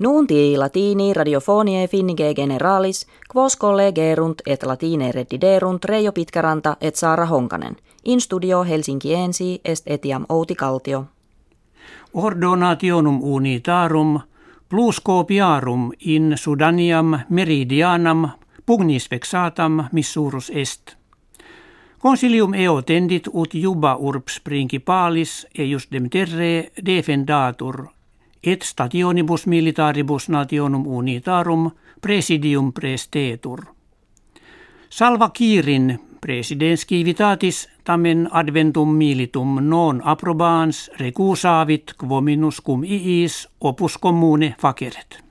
Nunti latini radiofonie finnige generalis, quos collegerunt et latine reddiderunt Reijo Pitkäranta et Saara Honkanen. In studio Helsinkiensi est etiam Outi Kaltio. Ordonationum unitarum plus copiarum in Sudaniam meridianam pugnis vexatam missurus est. Consilium eo tendit ut juba urbs principalis eius dem terre defendatur et stationibus militaribus nationum unitarum presidium prestetur. Salva Kiirin presidens civitatis tamen adventum militum non approbans recusavit quominus cum iis opus commune faceret.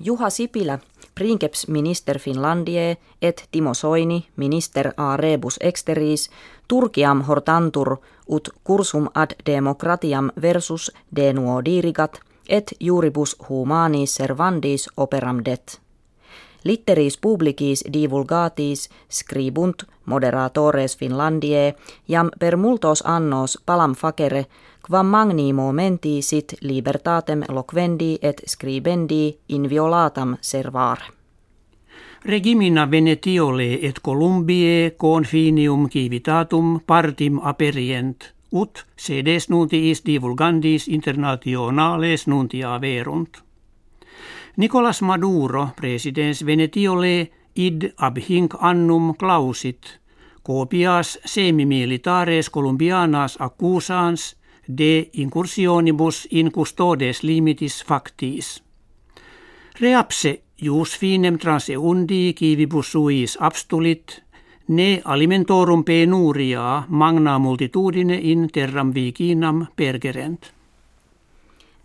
Juha Sipilä, princeps minister Finlandie, et Timo Soini, minister a rebus exteris, Turkiam hortantur ut cursum ad democratiam versus de nuo dirigat, et juribus humanis servandis operam det. Litteris publicis divulgatis scribunt moderatores Finlandie jam per multos annos palam facere quam magnimo menti sit libertatem loquendi et scribendi inviolatam servare. Regimina Venetiole et Columbiae confinium civitatum partim aperient, ut sedes nuntiis divulgandis internationales nuntia verunt. Nicolas Maduro, presidens Venetiole, id ab hinc annum clausit, copias semimilitares columbianas accusans de incursionibus in custodes limitis factis. Reapse jus finem transeundi civibus suis abstulit, ne alimentorum penuria magna multitudine in terram vicinam pergerent.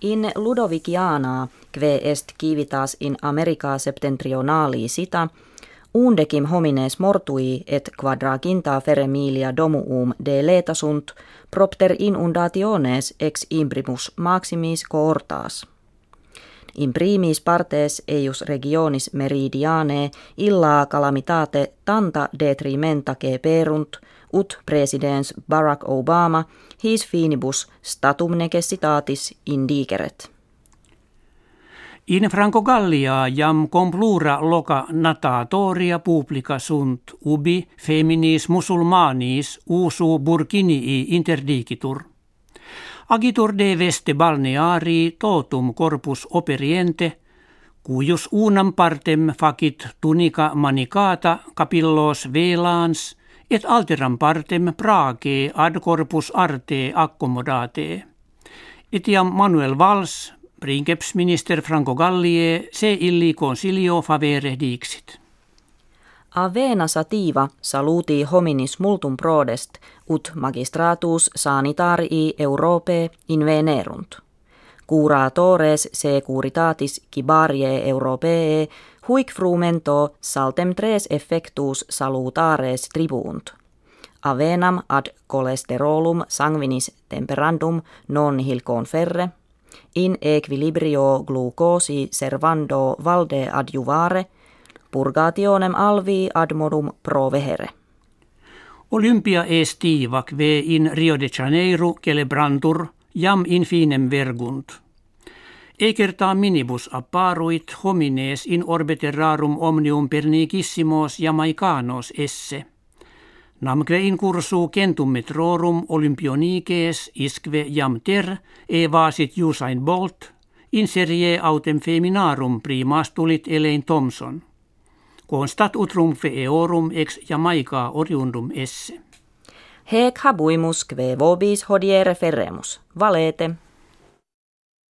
In Ludoviciana, kve est civitas in America septentrionali sita, undecim homines mortui et quadraginta feremilia domuum de letasunt propter inundationes ex imprimus maximis coortas. In primis partes eius regionis meridiane illa calamitate tanta detrimenta perunt, ut presidens Barack Obama his finibus statum necessitatis indigeret. In Franco Gallia jam complura loca natatoria publica sunt ubi feminis musulmanis usu burkinii interdicitur. Agitur de veste balneari totum corpus operiente, cuius unam partem facit tunica manicata capillos velans, et alteram partem praage ad corpus arte accommodate. Etiam Manuel Valls, princeps minister Franco Gallie, se illi consilio favere dixit. Avena sativa saluti hominis multum prodest, ut magistratus sanitarii Europe invenerunt. Curatores securitatis cibarie Europee huic frumento saltem tres effectus salutares tribunt. Avenam ad cholesterolum sanguinis temperandum non hil conferre, in equilibrio glucosi servando valde adjuvare, purgationem alvi ad modum provehere. Olympia estivac ve in Rio de Janeiro celebrantur jam infinem vergunt. Ekertaa minibus apparuit homines in orbe rarum omnium pernicissimos jamaicanos esse. Namque in cursu centum metrorum olympionices isque jam ter evasit Usain Bolt, in serie autem feminarum primas tulit Elaine Thompson. Constat utrumfe eorum ex Jamaica oriundum esse. Hec habuimus kve vobis hodiere ferremus. Valete.